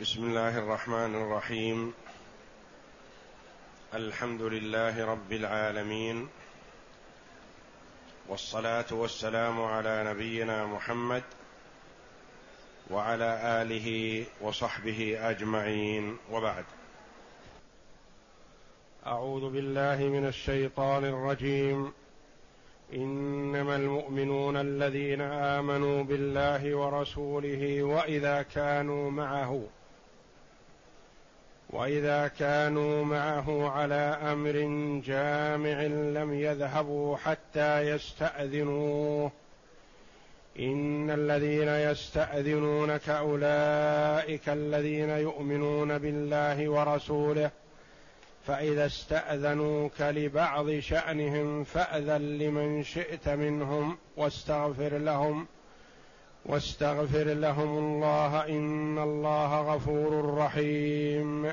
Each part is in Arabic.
بسم الله الرحمن الرحيم. الحمد لله رب العالمين. والصلاة والسلام على نبينا محمد وعلى آله وصحبه أجمعين. وبعد. أعوذ بالله من الشيطان الرجيم. إنما المؤمنون الذين آمنوا بالله ورسوله وإذا كانوا معه وإذا كانوا معه على أمر جامع لم يذهبوا حتى يستأذنوه. إن الذين يستأذنونك أولئك الذين يؤمنون بالله ورسوله فإذا استأذنوك لبعض شأنهم فأذن لمن شئت منهم واستغفر لهم واستغفر لهم الله إن الله غفور رحيم.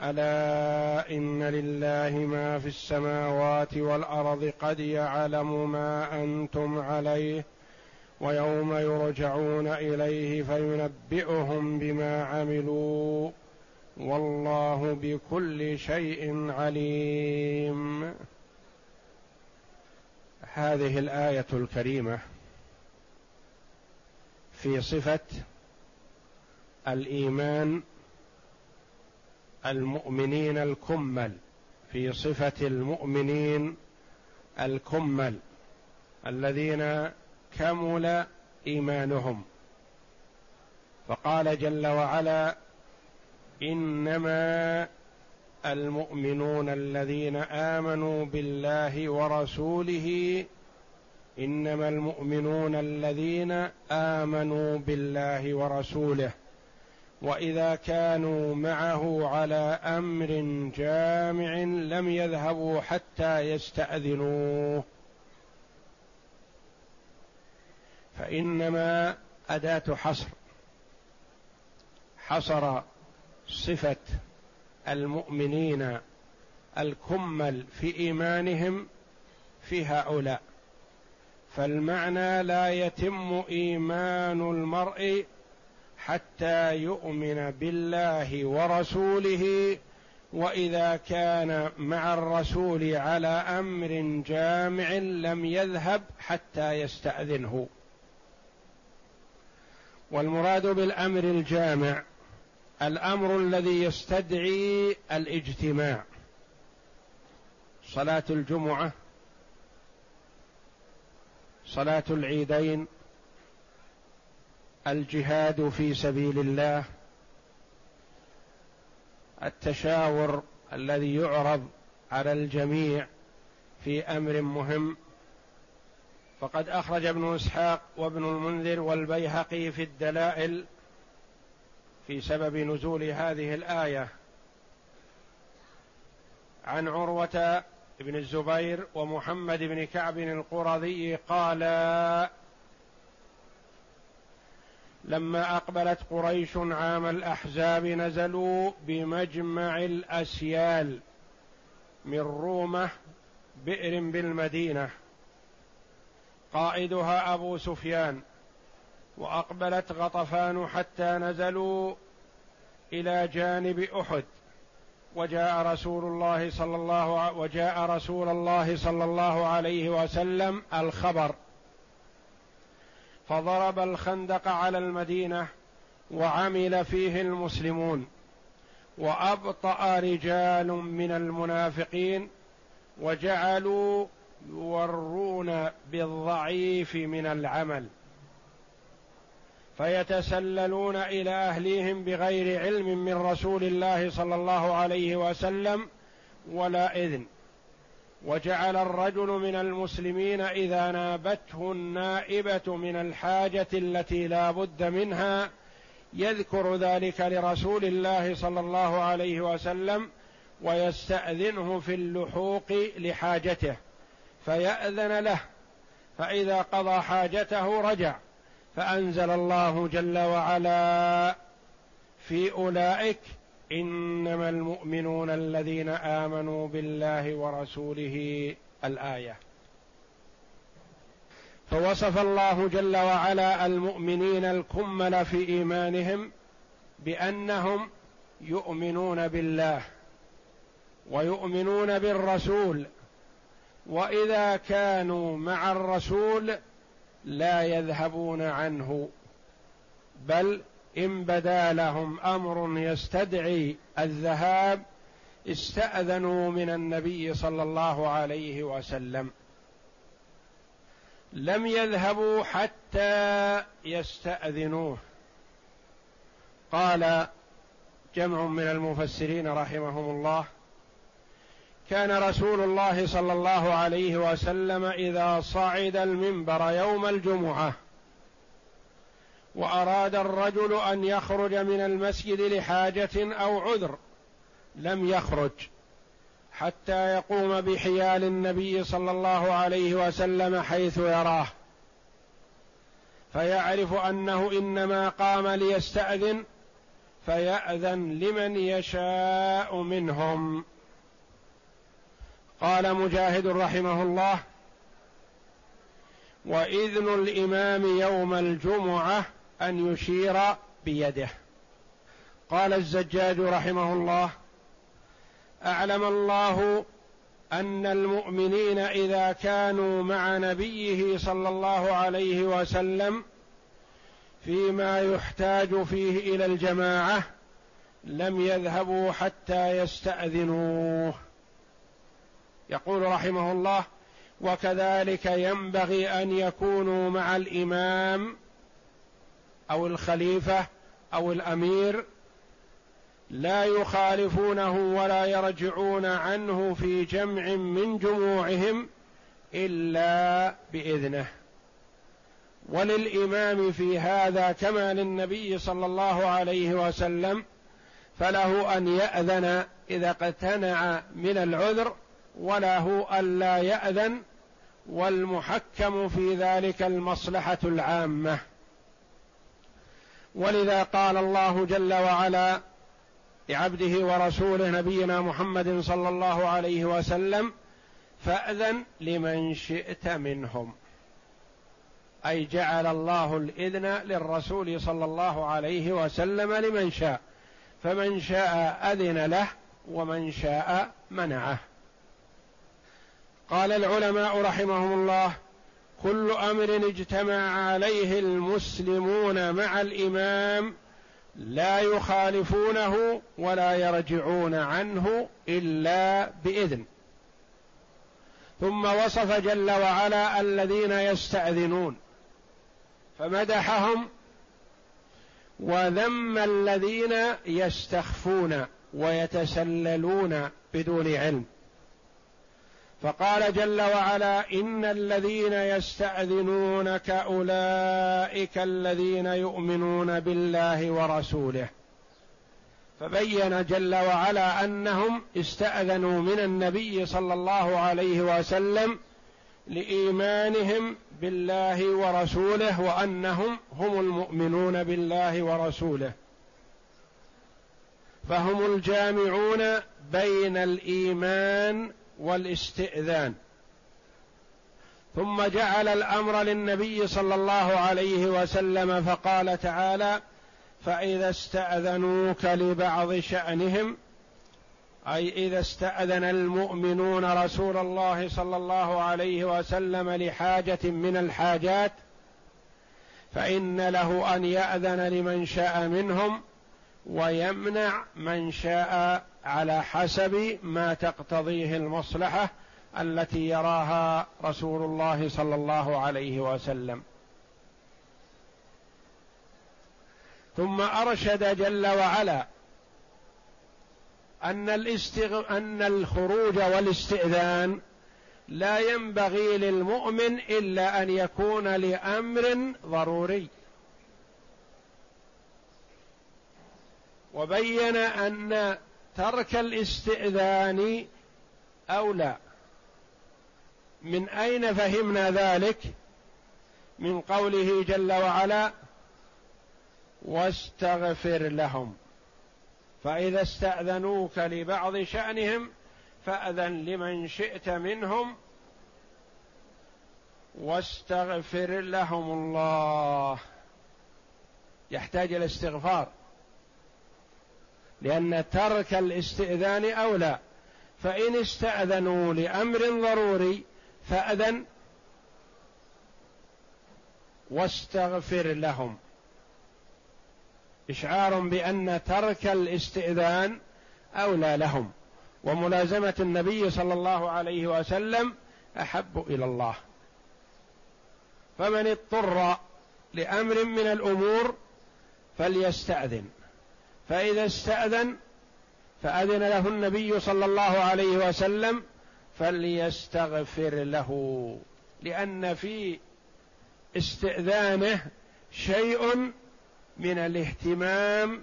ألا إن لله ما في السماوات والأرض قد يعلم ما أنتم عليه ويوم يرجعون إليه فينبئهم بما عملوا والله بكل شيء عليم. هذه الآية الكريمة في صفة الإيمان المؤمنين الكمل في صفة المؤمنين الكمل الذين كمل إيمانهم. فقال جل وعلا إنما المؤمنون الذين آمنوا بالله ورسوله إنما المؤمنون الذين آمنوا بالله ورسوله. وإذا كانوا معه على أمر جامع لم يذهبوا حتى يستأذنوه. فإنما أداة حصر حصر صفة المؤمنين الكمل في إيمانهم في هؤلاء. فالمعنى لا يتم إيمان المرء حتى يؤمن بالله ورسوله وإذا كان مع الرسول على أمر جامع لم يذهب حتى يستأذنه. والمراد بالأمر الجامع الأمر الذي يستدعي الاجتماع. صلاة الجمعة صلاة العيدين الجهاد في سبيل الله التشاور الذي يعرض على الجميع في أمر مهم. فقد أخرج ابن إسحاق وابن المنذر والبيهقي في الدلائل في سبب نزول هذه الآية. عن عروة بن الزبير ومحمد بن كعب القرظي قال لما أقبلت قريش عام الأحزاب نزلوا بمجمع الأسيال من رومة بئر بالمدينة. قائدها أبو سفيان. وأقبلت غطفان حتى نزلوا إلى جانب أحد. وجاء رسول الله صلى الله وجاء رسول الله صلى الله عليه وسلم الخبر. فضرب الخندق على المدينة وعمل فيه المسلمون وأبطأ رجال من المنافقين وجعلوا يورون بالضعيف من العمل فيتسللون إلى أهليهم بغير علم من رسول الله صلى الله عليه وسلم ولا إذن. وجعل الرجل من المسلمين إذا نابته النائبة من الحاجة التي لا بد منها يذكر ذلك لرسول الله صلى الله عليه وسلم ويستأذنه في اللحوق لحاجته فيأذن له فإذا قضى حاجته رجع فأنزل الله جل وعلا في أولئك إنما المؤمنون الذين آمنوا بالله ورسوله الآية. فوصف الله جل وعلا المؤمنين الكمل في إيمانهم بأنهم يؤمنون بالله ويؤمنون بالرسول وإذا كانوا مع الرسول لا يذهبون عنه بل إن بدا لهم أمر يستدعي الذهاب استأذنوا من النبي صلى الله عليه وسلم. لم يذهبوا حتى يستأذنوه. قال جمع من المفسرين رحمهم الله كان رسول الله صلى الله عليه وسلم إذا صعد المنبر يوم الجمعة وأراد الرجل أن يخرج من المسجد لحاجة أو عذر لم يخرج حتى يقوم بحيال النبي صلى الله عليه وسلم حيث يراه. فيعرف أنه إنما قام ليستأذن فيأذن لمن يشاء منهم. قال مجاهد رحمه الله وإذن الإمام يوم الجمعة أن يشير بيده. قال الزجاج رحمه الله أعلم الله أن المؤمنين إذا كانوا مع نبيه صلى الله عليه وسلم فيما يحتاج فيه إلى الجماعة لم يذهبوا حتى يستأذنوه. يقول رحمه الله وكذلك ينبغي أن يكونوا مع الإمام أو الخليفة أو الأمير لا يخالفونه ولا يرجعون عنه في جمع من جموعهم إلا بإذنه. وللإمام في هذا كما للنبي صلى الله عليه وسلم فله أن يأذن إذا اقتنع من العذر وله الا يأذن والمحكم في ذلك المصلحة العامة. ولذا قال الله جل وعلا لعبده ورسوله نبينا محمد صلى الله عليه وسلم فأذن لمن شئت منهم. أي جعل الله الإذن للرسول صلى الله عليه وسلم لمن شاء. فمن شاء أذن له ومن شاء منعه. قال العلماء رحمهم الله كل أمر اجتمع عليه المسلمون مع الإمام لا يخالفونه ولا يرجعون عنه إلا بإذن. ثم وصف جل وعلا الذين يستأذنون فمدحهم وذم الذين يستخفون ويتسللون بدون علم. فقال جل وعلا إن الذين يستأذنونك أولئك الذين يؤمنون بالله ورسوله. فبين جل وعلا أنهم استأذنوا من النبي صلى الله عليه وسلم لإيمانهم بالله ورسوله وأنهم هم المؤمنون بالله ورسوله. فهم الجامعون بين الإيمان والاستئذان. ثم جعل الأمر للنبي صلى الله عليه وسلم فقال تعالى فإذا استأذنوك لبعض شأنهم أي إذا استأذن المؤمنون رسول الله صلى الله عليه وسلم لحاجة من الحاجات فإن له أن يأذن لمن شاء منهم ويمنع من شاء على حسب ما تقتضيه المصلحة التي يراها رسول الله صلى الله عليه وسلم. ثم أرشد جل وعلا أن الاستغ... أن الخروج والاستئذان لا ينبغي للمؤمن إلا أن يكون لأمر ضروري. وبين أن ترك الاستئذان اولى من أين فهمنا ذلك؟ من قوله جل وعلا واستغفر لهم. فإذا استأذنوك لبعض شأنهم فأذن لمن شئت منهم واستغفر لهم الله. يحتاج إلى استغفار. لأن ترك الاستئذان أولى. فإن استأذنوا لأمر ضروري فأذن واستغفر لهم. إشعار بأن ترك الاستئذان أولى لهم. وملازمة النبي صلى الله عليه وسلم أحب إلى الله. فمن اضطر لأمر من الأمور فليستأذن. فإذا استأذن فأذن له النبي صلى الله عليه وسلم فليستغفر له لأن في استئذانه شيء من الاهتمام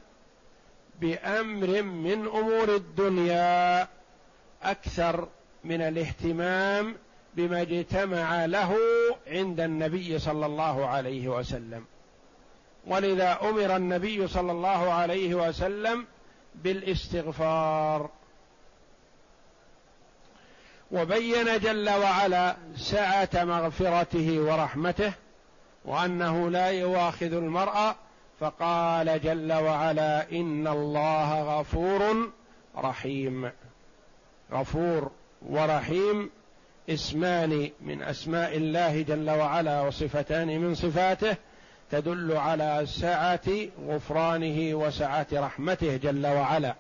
بأمر من أمور الدنيا أكثر من الاهتمام بما اجتمع له عند النبي صلى الله عليه وسلم. ولذا أمر النبي صلى الله عليه وسلم بالاستغفار. وبين جل وعلا سعة مغفرته ورحمته وأنه لا يواخذ المرء فقال جل وعلا إن الله غفور رحيم. غفور ورحيم اسمان من أسماء الله جل وعلا وصفتان من صفاته تدل على سعة غفرانه وسعة رحمته جل وعلا.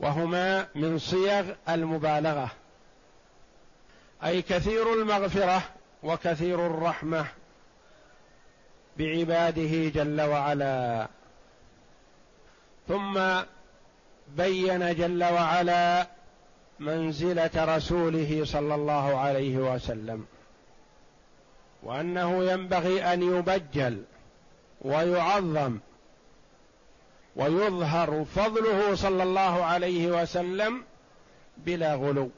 وهما من صيغ المبالغة. أي كثير المغفرة وكثير الرحمة بعباده جل وعلا. ثم بين جل وعلا منزلة رسوله صلى الله عليه وسلم. وأنه ينبغي أن يبجل ويعظم ويظهر فضله صلى الله عليه وسلم بلا غلو.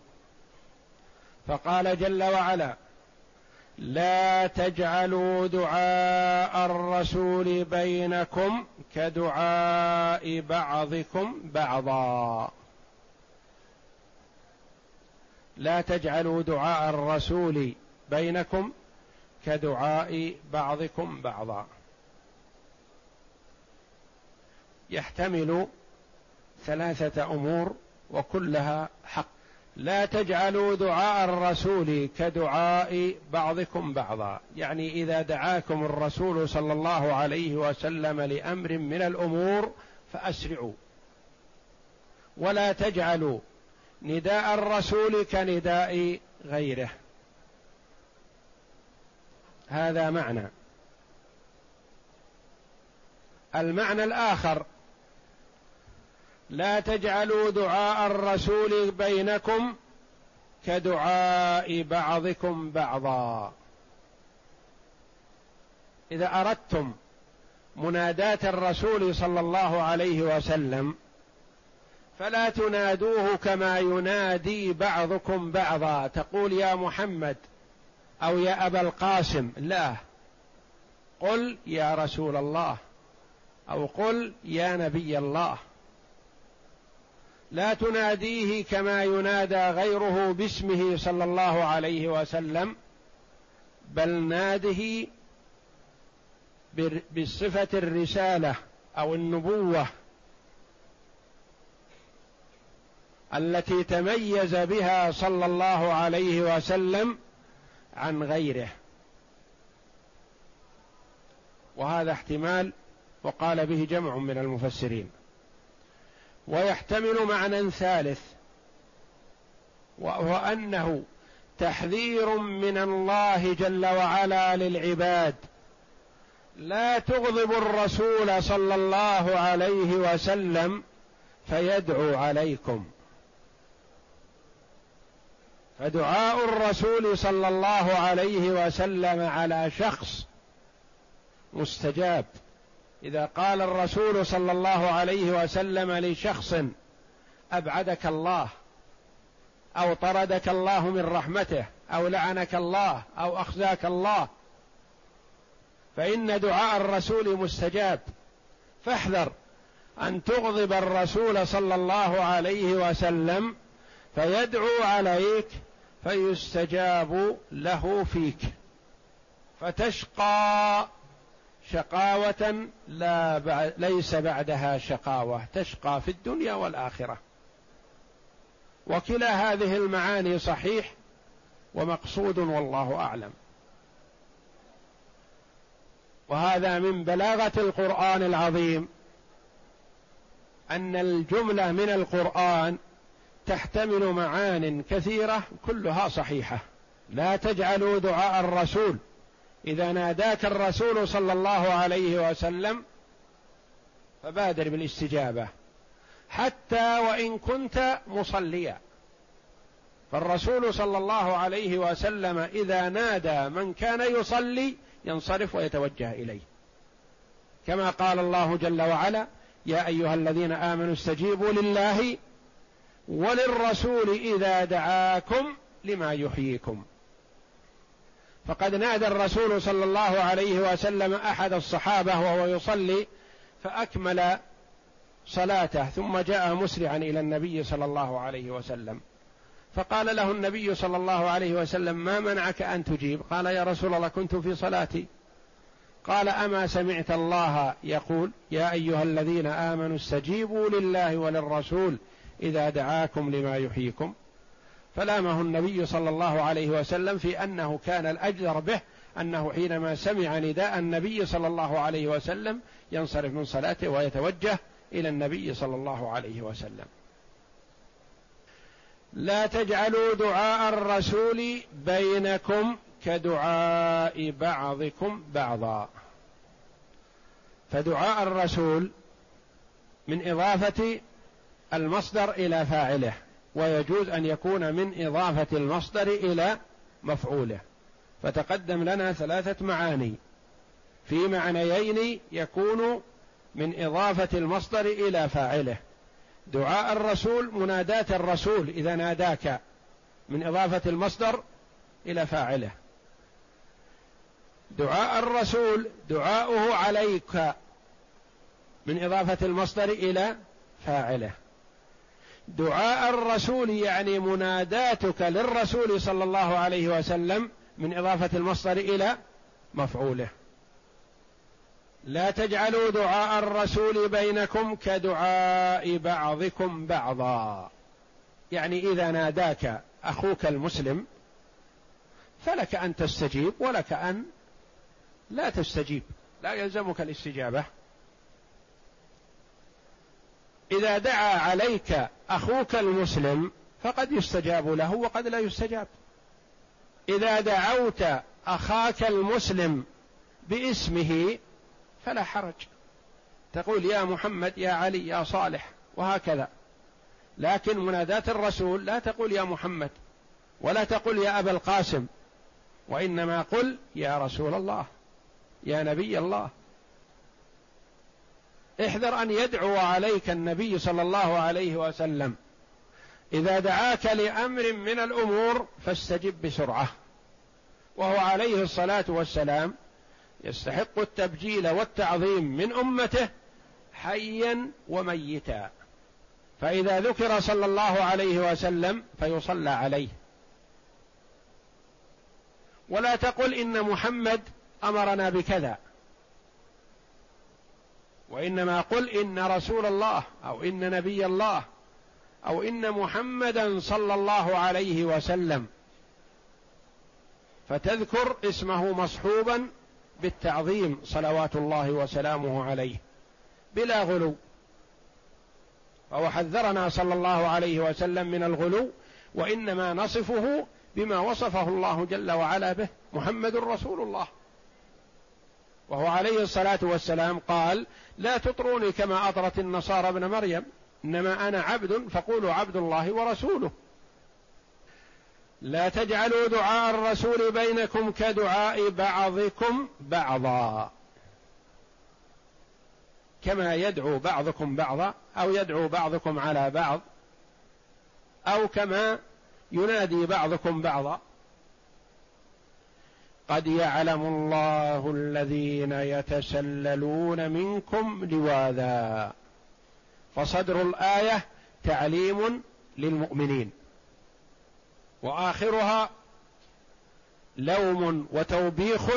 فقال جل وعلا لا تجعلوا دعاء الرسول بينكم كدعاء بعضكم بعضا لا تجعلوا دعاء الرسول بينكم كدعاء بعضكم بعضا. يحتمل ثلاثة أمور وكلها حق. لا تجعلوا دعاء الرسول كدعاء بعضكم بعضا. يعني إذا دعاكم الرسول صلى الله عليه وسلم لأمر من الأمور فأسرعوا. ولا تجعلوا نداء الرسول كنداء غيره. هذا معنى. المعنى الآخر. لا تجعلوا دعاء الرسول بينكم كدعاء بعضكم بعضا. إذا أردتم مناداه الرسول صلى الله عليه وسلم فلا تنادوه كما ينادي بعضكم بعضا. تقول يا محمد أو يا أبا القاسم. لا. قل يا رسول الله. أو قل يا نبي الله. لا تناديه كما ينادى غيره باسمه صلى الله عليه وسلم بل ناده بصفة الرسالة أو النبوة التي تميز بها صلى الله عليه وسلم عن غيره. وهذا احتمال وقال به جمع من المفسرين. ويحتمل معنى ثالث وهو أنه تحذير من الله جل وعلا للعباد. لا تغضب الرسول صلى الله عليه وسلم فيدعو عليكم. فدعاء الرسول صلى الله عليه وسلم على شخص مستجاب. إذا قال الرسول صلى الله عليه وسلم لشخص أبعدك الله أو طردك الله من رحمته أو لعنك الله أو أخزاك الله فإن دعاء الرسول مستجاب. فاحذر أن تغضب الرسول صلى الله عليه وسلم فيدعو عليك فيستجاب له فيك. فتشقى شقاوة لا بعد ليس بعدها شقاوة تشقى في الدنيا والآخرة. وكلا هذه المعاني صحيح ومقصود والله أعلم. وهذا من بلاغة القرآن العظيم أن الجملة من القرآن تحتمل معان كثيرة كلها صحيحة. لا تجعلوا دعاء الرسول. إذا ناداك الرسول صلى الله عليه وسلم فبادر بالاستجابة. حتى وإن كنت مصليا. فالرسول صلى الله عليه وسلم إذا نادى من كان يصلي ينصرف ويتوجه إليه. كما قال الله جل وعلا يا أيها الذين آمنوا استجيبوا لله وللرسول إذا دعاكم لما يحييكم. فقد نادى الرسول صلى الله عليه وسلم أحد الصحابة وهو يصلي فأكمل صلاته ثم جاء مسرعا إلى النبي صلى الله عليه وسلم. فقال له النبي صلى الله عليه وسلم ما منعك أن تجيب؟ قال يا رسول الله كنت في صلاتي. قال أما سمعت الله يقول يا أيها الذين آمنوا استجيبوا لله وللرسول إذا دعاكم لما يحييكم. فلامه النبي صلى الله عليه وسلم في أنه كان الأجدر به أنه حينما سمع نداء النبي صلى الله عليه وسلم ينصرف من صلاته ويتوجه إلى النبي صلى الله عليه وسلم. لا تجعلوا دعاء الرسول بينكم كدعاء بعضكم بعضا. فدعاء الرسول من إضافة المصدر إلى فاعله ويجوز أن يكون من إضافة المصدر إلى مفعوله. فتقدم لنا ثلاثة معاني. في معنيين يكون من إضافة المصدر إلى فاعله. دعاء الرسول مناداة الرسول إذا ناداك من إضافة المصدر إلى فاعله. دعاء الرسول دعاؤه عليك من إضافة المصدر إلى فاعله. دعاء الرسول يعني مناداتك للرسول صلى الله عليه وسلم من إضافة المصدر إلى مفعوله. لا تجعلوا دعاء الرسول بينكم كدعاء بعضكم بعضا. يعني إذا ناداك أخوك المسلم فلك أن تستجيب ولك أن لا تستجيب. لا يلزمك الاستجابة. إذا دعا عليك أخوك المسلم فقد يستجاب له وقد لا يستجاب. إذا دعوت أخاك المسلم باسمه فلا حرج. تقول يا محمد يا علي يا صالح وهكذا. لكن مناداة الرسول لا تقول يا محمد ولا تقل يا أبا القاسم وإنما قل يا رسول الله يا نبي الله. احذر أن يدعو عليك النبي صلى الله عليه وسلم. إذا دعاك لأمر من الأمور فاستجب بسرعة. وهو عليه الصلاة والسلام يستحق التبجيل والتعظيم من أمته حيا وميتا. فإذا ذكر صلى الله عليه وسلم فيصلى عليه. ولا تقل إن محمد أمرنا بكذا. وإنما قل إن رسول الله أو إن نبي الله أو إن محمدا صلى الله عليه وسلم. فتذكر اسمه مصحوبا بالتعظيم صلوات الله وسلامه عليه بلا غلو. فهو حذرنا صلى الله عليه وسلم من الغلو وإنما نصفه بما وصفه الله جل وعلا به محمد رسول الله. وهو عليه الصلاة والسلام قال لا تطروني كما أطرت النصارى ابن مريم. إنما أنا عبد فقولوا عبد الله ورسوله. لا تجعلوا دعاء الرسول بينكم كدعاء بعضكم بعضا. كما يدعو بعضكم بعضا أو يدعو بعضكم على بعض أو كما ينادي بعضكم بعضا. قد يعلم الله الذين يتسللون منكم لواذا. فصدر الآية تعليم للمؤمنين. وآخرها لوم وتوبيخ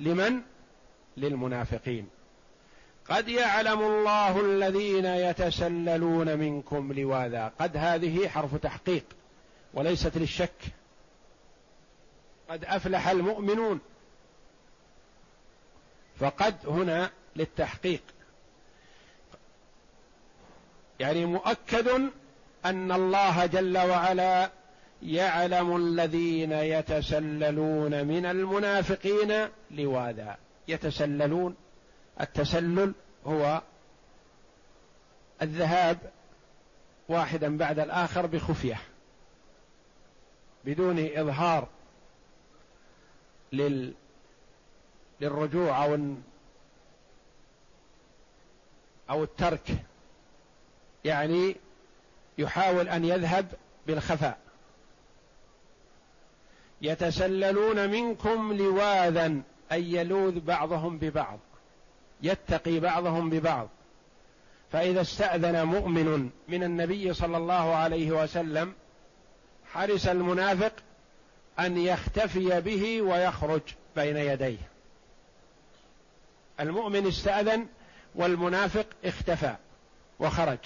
لمن؟ للمنافقين. قد يعلم الله الذين يتسللون منكم لواذا. قد هذه حرف تحقيق وليست للشك. قد أفلح المؤمنون. فقد هنا للتحقيق. يعني مؤكد أن الله جل وعلا يعلم الذين يتسللون من المنافقين لواذا. يتسللون. التسلل هو الذهاب واحدا بعد الآخر بخفية بدون إظهار. لل للرجوع أو أو الترك. يعني يحاول أن يذهب بالخفاء. يتسللون منكم لواذا أي يلوذ بعضهم ببعض يتقي بعضهم ببعض. فإذا استأذن مؤمن من النبي صلى الله عليه وسلم حرس المنافق أن يختفي به ويخرج بين يديه. المؤمن استأذن والمنافق اختفى وخرج.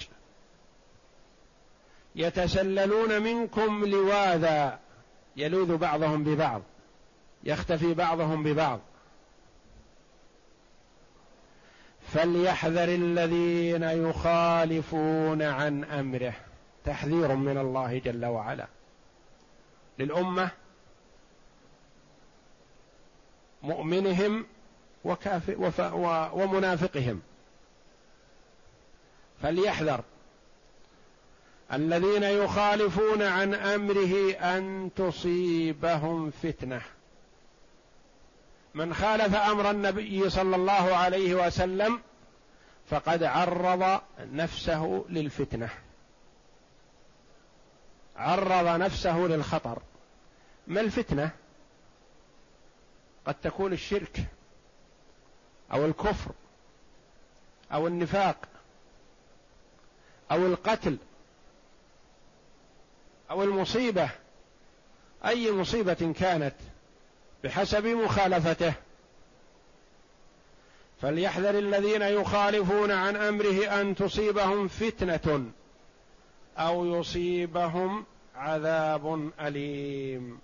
يتسللون منكم لواذا يلوذ بعضهم ببعض يختفي بعضهم ببعض. فليحذر الذين يخالفون عن أمره. تحذير من الله جل وعلا. للأمة مؤمنهم ومنافقهم. فليحذر الذين يخالفون عن أمره أن تصيبهم فتنة. من خالف أمر النبي صلى الله عليه وسلم فقد عرض نفسه للفتنة. عرض نفسه للخطر. ما الفتنة؟ قد تكون الشرك أو الكفر أو النفاق أو القتل أو المصيبة أي مصيبة كانت بحسب مخالفته. فليحذر الذين يخالفون عن أمره أن تصيبهم فتنة أو يصيبهم عذاب أليم.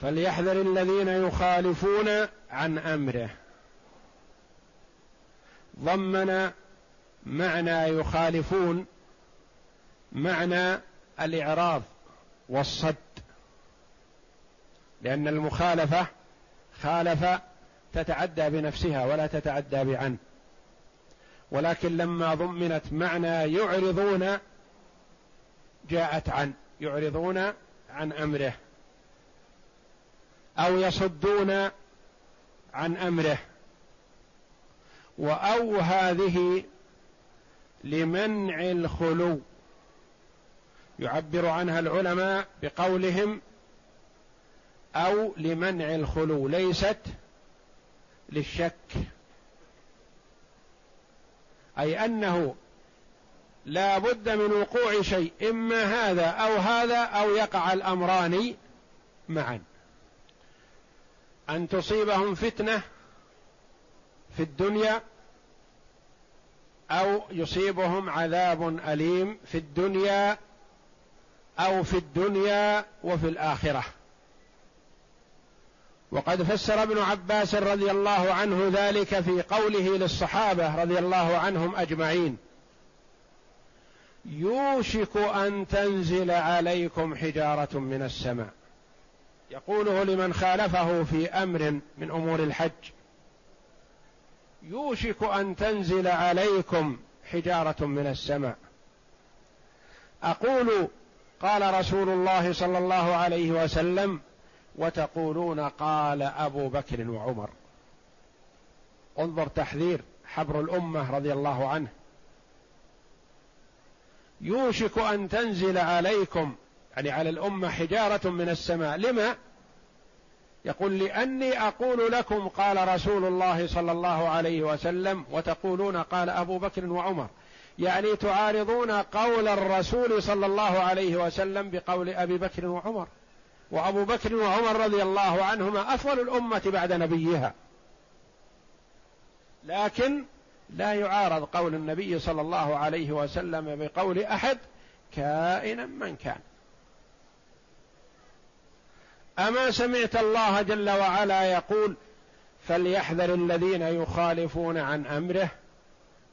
فليحذر الذين يخالفون عن أمره. ضمن معنى يخالفون معنى الإعراض والصد. لأن المخالفة خالف تتعدى بنفسها ولا تتعدى بعن. ولكن لما ضمنت معنى يعرضون جاءت عن يعرضون عن أمره. أو يصدون عن أمره. وأو هذه لمنع الخلو. يعبر عنها العلماء بقولهم أو لمنع الخلو. ليست للشك. أي أنه لا بد من وقوع شيء إما هذا أو هذا أو يقع الأمران معا. أن تصيبهم فتنة في الدنيا أو يصيبهم عذاب أليم في الدنيا أو في الدنيا وفي الآخرة. وقد فسر ابن عباس رضي الله عنه ذلك في قوله للصحابة رضي الله عنهم أجمعين. يوشك أن تنزل عليكم حجارة من السماء. يقوله لمن خالفه في أمر من أمور الحج يوشك أن تنزل عليكم حجارة من السماء. أقول قال رسول الله صلى الله عليه وسلم وتقولون قال أبو بكر وعمر. انظر تحذير حبر الأمة رضي الله عنه. يوشك أن تنزل عليكم يعني على الأمة حجارة من السماء. لما؟ يقول لأني أقول لكم قال رسول الله صلى الله عليه وسلم وتقولون قال أبو بكر وعمر يعني تعارضون قول الرسول صلى الله عليه وسلم بقول أبي بكر وعمر. وأبو بكر وعمر رضي الله عنهما أفضل الأمة بعد نبيها. لكن لا يعارض قول النبي صلى الله عليه وسلم بقول أحد كائنا من كان. أما سمعت الله جل وعلا يقول فليحذر الذين يخالفون عن أمره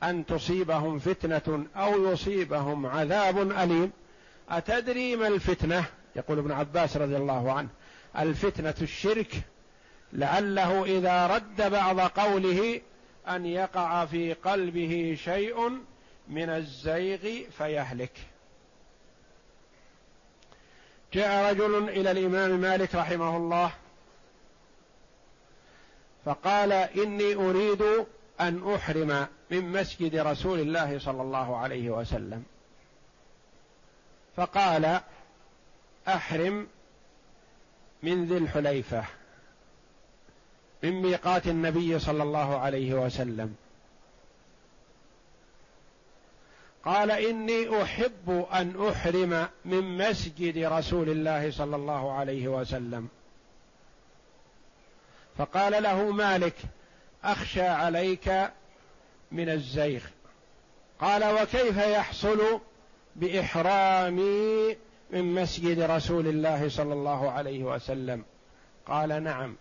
أن تصيبهم فتنة أو يصيبهم عذاب أليم. أتدري ما الفتنة؟ يقول ابن عباس رضي الله عنه. الفتنة الشرك لعله إذا رد بعض قوله أن يقع في قلبه شيء من الزيغ فيهلك. جاء رجل إلى الإمام مالك رحمه الله فقال إني أريد أن أحرم من مسجد رسول الله صلى الله عليه وسلم. فقال أحرم من ذي الحليفة من ميقات النبي صلى الله عليه وسلم. قال إني أحب أن أحرم من مسجد رسول الله صلى الله عليه وسلم. فقال له مالك أخشى عليك من الزيغ. قال وكيف يحصل بإحرامي من مسجد رسول الله صلى الله عليه وسلم؟ قال نعم.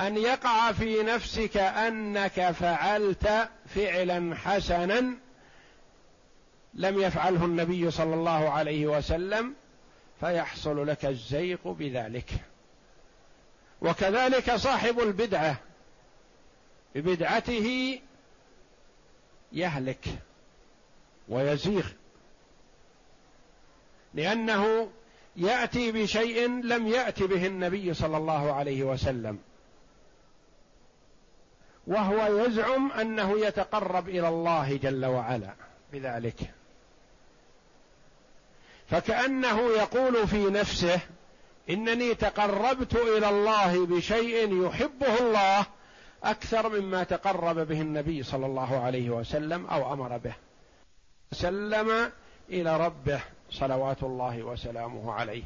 أن يقع في نفسك أنك فعلت فعلا حسنا لم يفعله النبي صلى الله عليه وسلم فيحصل لك الزيغ بذلك. وكذلك صاحب البدعة ببدعته يهلك ويزيغ لأنه يأتي بشيء لم يأت به النبي صلى الله عليه وسلم. وهو يزعم أنه يتقرب إلى الله جل وعلا بذلك. فكأنه يقول في نفسه إنني تقربت إلى الله بشيء يحبه الله أكثر مما تقرب به النبي صلى الله عليه وسلم أو أمر به. سلم إلى ربه صلوات الله وسلامه عليه.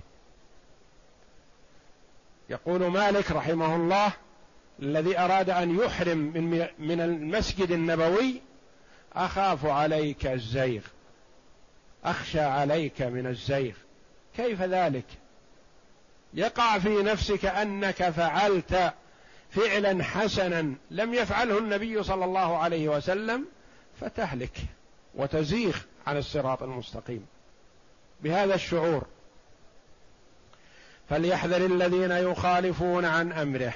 يقول مالك رحمه الله الذي أراد أن يحرم من من المسجد النبوي أخاف عليك الزيغ. أخشى عليك من الزيغ. كيف ذلك؟ يقع في نفسك أنك فعلت فعلا حسنا لم يفعله النبي صلى الله عليه وسلم فتهلك وتزيغ عن الصراط المستقيم. بهذا الشعور. فليحذر الذين يخالفون عن أمره.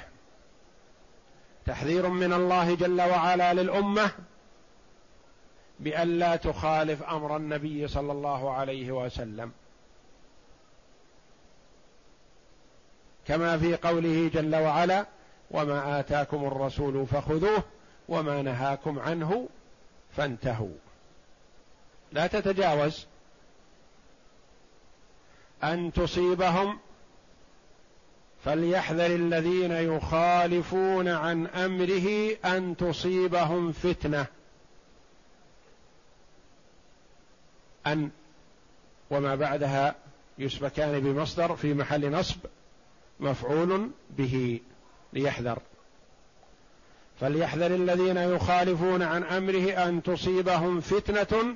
تحذير من الله جل وعلا للأمة بألا تخالف أمر النبي صلى الله عليه وسلم. كما في قوله جل وعلا وما آتاكم الرسول فخذوه وما نهاكم عنه فانتهوا. لا تتجاوز أن تصيبهم فليحذر الذين يخالفون عن أمره أن تصيبهم فتنة. أن وما بعدها يسبكان بمصدر في محل نصب مفعول به ليحذر. فليحذر الذين يخالفون عن أمره أن تصيبهم فتنة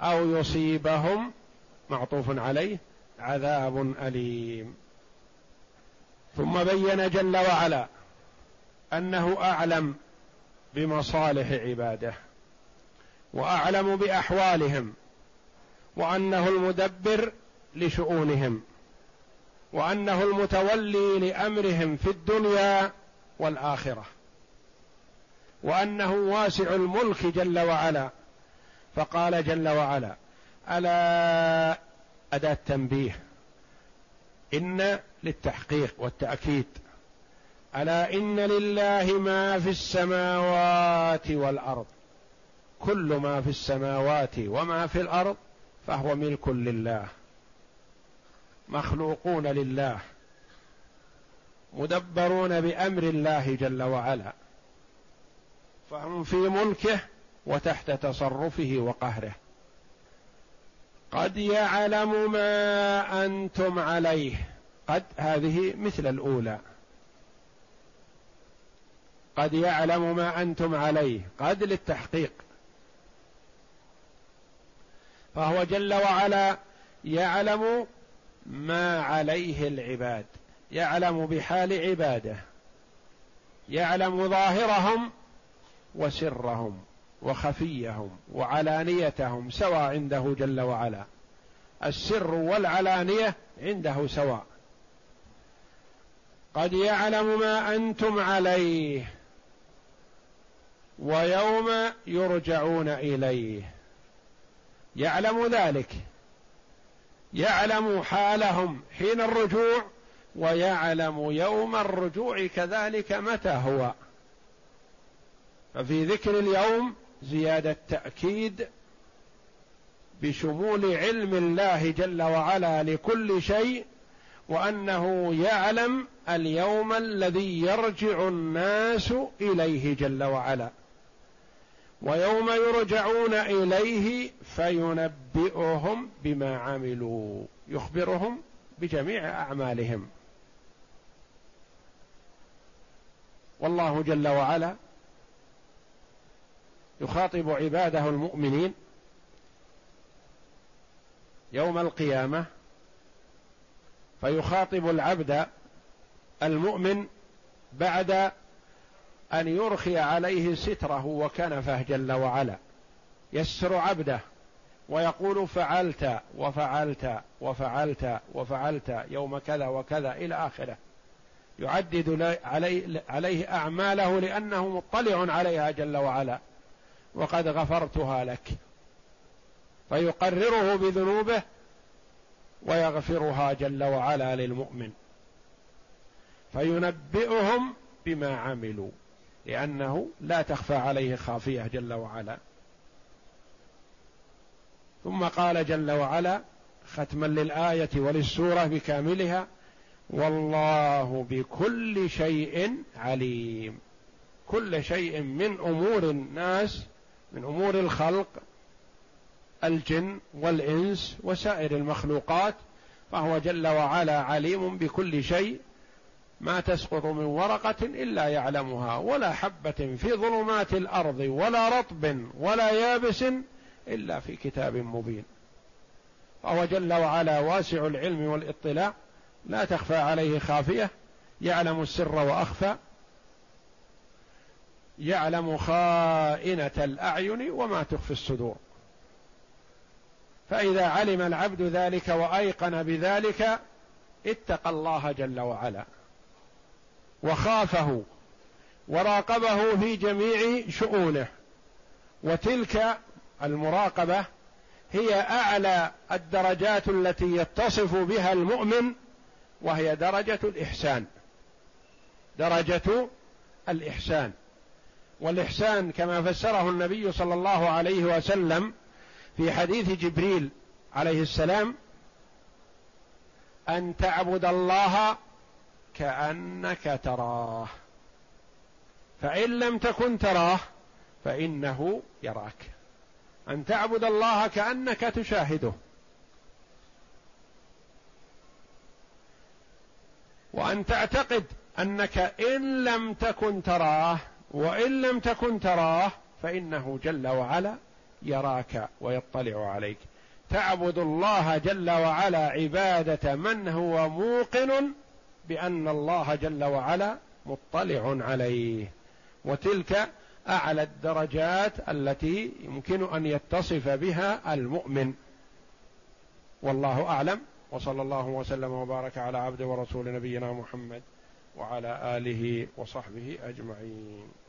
أو يصيبهم معطوف عليه عذاب أليم. ثم بين جل وعلا أنه أعلم بمصالح عباده وأعلم بأحوالهم وأنه المدبر لشؤونهم وأنه المتولي لأمرهم في الدنيا والآخرة وأنه واسع الملك جل وعلا. فقال جل وعلا ألا أداة تنبيه إن للتحقيق والتأكيد. ألا إن لله ما في السماوات والأرض. كل ما في السماوات وما في الأرض فهو ملك لله. مخلوقون لله. مدبرون بأمر الله جل وعلا. فهم في ملكه وتحت تصرفه وقهره. قد يعلم ما أنتم عليه. قد هذه مثل الأولى. قد يعلم ما أنتم عليه. قد للتحقيق. فهو جل وعلا يعلم ما عليه العباد. يعلم بحال عباده. يعلم ظاهرهم وسرهم وخفيهم وعلانيتهم سواء عنده جل وعلا. السر والعلانية عنده سواء. قد يعلم ما أنتم عليه ويوم يرجعون إليه. يعلم ذلك. يعلم حالهم حين الرجوع ويعلم يوم الرجوع كذلك متى هو. ففي ذكر اليوم زيادة تأكيد بشمول علم الله جل وعلا لكل شيء وأنه يعلم اليوم الذي يرجع الناس إليه جل وعلا. ويوم يرجعون إليه فينبئهم بما عملوا يخبرهم بجميع أعمالهم. والله جل وعلا يخاطب عباده المؤمنين يوم القيامة فيخاطب العبد المؤمن بعد أن يرخي عليه ستره وكنفه جل وعلا. يسر عبده ويقول فعلت وفعلت وفعلت وفعلت يوم كذا وكذا إلى آخره. يعدد عليه, أعماله لأنه مطلع عليها جل وعلا. وقد غفرتها لك. فيقرره بذنوبه ويغفرها جل وعلا للمؤمن. فينبئهم بما عملوا لأنه لا تخفى عليه خافية جل وعلا. ثم قال جل وعلا ختما للآية وللسورة بكاملها والله بكل شيء عليم. كل شيء من أمور الناس من أمور الخلق الجن والإنس وسائر المخلوقات فهو جل وعلا عليم بكل شيء ما تسقط من ورقة إلا يعلمها ولا حبة في ظلمات الأرض ولا رطب ولا يابس إلا في كتاب مبين. فهو جل وعلا واسع العلم والاطلاع لا تخفى عليه خافية يعلم السر وأخفى يعلم خائنة الأعين وما تخفي الصدور. فإذا علم العبد ذلك وأيقن بذلك اتقى الله جل وعلا. وخافه وراقبه في جميع شؤونه. وتلك المراقبة هي أعلى الدرجات التي يتصف بها المؤمن وهي درجة الإحسان. درجة الإحسان. والإحسان كما فسره النبي صلى الله عليه وسلم في حديث جبريل عليه السلام أن تعبد الله كأنك تراه. فإن لم تكن تراه فإنه يراك. أن تعبد الله كأنك تشاهده. وأن تعتقد أنك إن لم تكن تراه وإن لم تكن تراه فإنه جل وعلا يراك ويطلع عليك. تعبد الله جل وعلا عبادة من هو موقن بأن الله جل وعلا مطلع عليه. وتلك أعلى الدرجات التي يمكن أن يتصف بها المؤمن. والله أعلم. وصلى الله وسلم وبارك على عبد ورسول نبينا محمد وعلى آله وصحبه أجمعين.